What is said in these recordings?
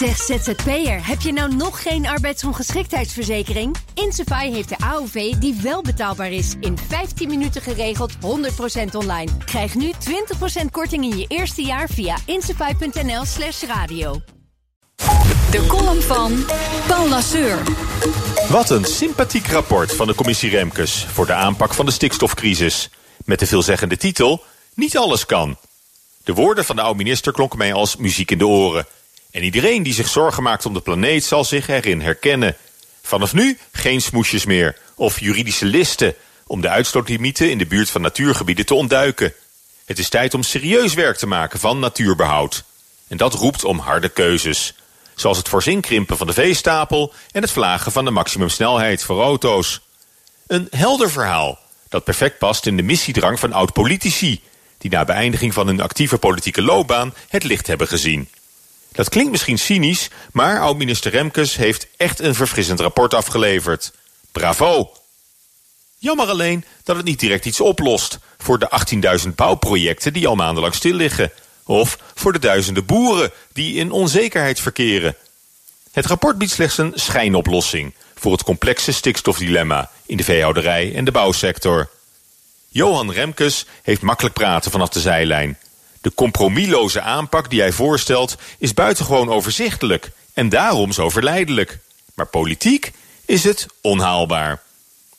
Zeg ZZP'er, heb je nou nog geen arbeidsongeschiktheidsverzekering? Insafai heeft de AOV die wel betaalbaar is. In 15 minuten geregeld, 100% online. Krijg nu 20% korting in je eerste jaar via insafai.nl slash radio. De column van Paul Lasseur. Wat een sympathiek rapport van de commissie Remkes... voor de aanpak van de stikstofcrisis. Met de veelzeggende titel... Niet alles kan. De woorden van de oud-minister klonken mij als muziek in de oren... En iedereen die zich zorgen maakt om de planeet zal zich erin herkennen. Vanaf nu geen smoesjes meer of juridische listen om de uitstootlimieten in de buurt van natuurgebieden te ontduiken. Het is tijd om serieus werk te maken van natuurbehoud. En dat roept om harde keuzes. Zoals het voorzien krimpen van de veestapel en het vlagen van de maximumsnelheid voor auto's. Een helder verhaal dat perfect past in de missiedrang van oud-politici... die na beëindiging van hun actieve politieke loopbaan het licht hebben gezien. Dat klinkt misschien cynisch, maar oud-minister Remkes heeft echt een verfrissend rapport afgeleverd. Bravo! Jammer alleen dat het niet direct iets oplost voor de 18.000 bouwprojecten die al maandenlang stil liggen. Of voor de duizenden boeren die in onzekerheid verkeren. Het rapport biedt slechts een schijnoplossing voor het complexe stikstofdilemma in de veehouderij en de bouwsector. Johan Remkes heeft makkelijk praten vanaf de zijlijn. De compromisloze aanpak die hij voorstelt is buitengewoon overzichtelijk en daarom zo verleidelijk. Maar politiek is het onhaalbaar.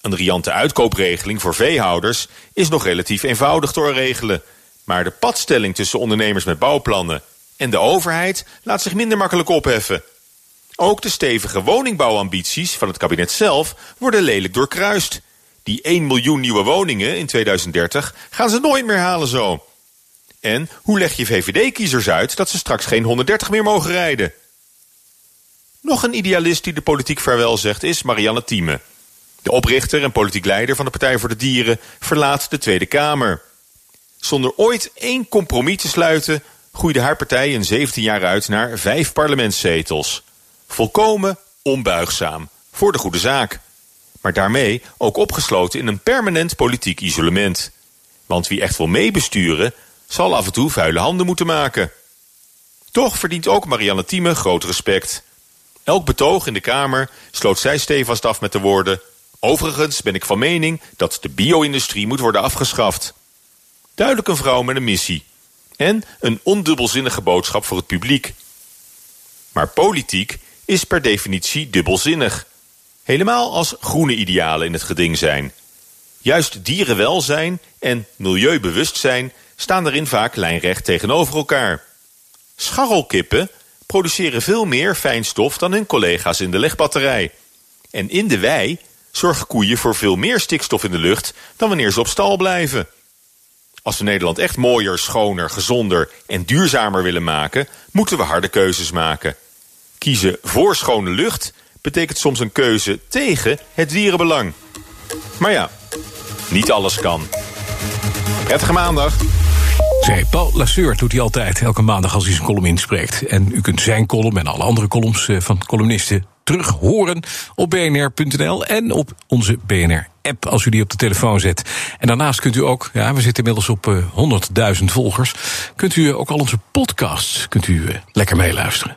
Een riante uitkoopregeling voor veehouders is nog relatief eenvoudig te regelen. Maar de padstelling tussen ondernemers met bouwplannen en de overheid laat zich minder makkelijk opheffen. Ook de stevige woningbouwambities van het kabinet zelf worden lelijk doorkruist. Die 1 miljoen nieuwe woningen in 2030 gaan ze nooit meer halen zo. En hoe leg je VVD-kiezers uit dat ze straks geen 130 meer mogen rijden? Nog een idealist die de politiek vaarwel zegt is Marianne Thieme. De oprichter en politiek leider van de Partij voor de Dieren verlaat de Tweede Kamer. Zonder ooit één compromis te sluiten groeide haar partij in 17 jaar uit naar vijf parlementszetels. Volkomen onbuigzaam, voor de goede zaak. Maar daarmee ook opgesloten in een permanent politiek isolement. Want wie echt wil meebesturen, zal af en toe vuile handen moeten maken. Toch verdient ook Marianne Thieme groot respect. Elk betoog in de Kamer sloot zij stevast af met de woorden... Overigens ben ik van mening dat de bio-industrie moet worden afgeschaft. Duidelijk een vrouw met een missie. En een ondubbelzinnige boodschap voor het publiek. Maar politiek is per definitie dubbelzinnig. Helemaal als groene idealen in het geding zijn. Juist dierenwelzijn en milieubewustzijn staan daarin vaak lijnrecht tegenover elkaar. Scharrelkippen produceren veel meer fijnstof dan hun collega's in de legbatterij. En in de wei zorgen koeien voor veel meer stikstof in de lucht dan wanneer ze op stal blijven. Als we Nederland echt mooier, schoner, gezonder en duurzamer willen maken, moeten we harde keuzes maken. Kiezen voor schone lucht betekent soms een keuze tegen het dierenbelang. Maar ja, niet alles kan. Prettige maandag. Zij Paul Lasseur doet hij altijd, elke maandag als hij zijn column inspreekt. En u kunt zijn column en alle andere columns eh, van columnisten terug horen op bnr.nl en op onze BNR-app als u die op de telefoon zet. En daarnaast kunt u ook, ja, we zitten inmiddels op uh, eh, 100.000 volgers, kunt u ook al onze podcasts kunt u, lekker meeluisteren.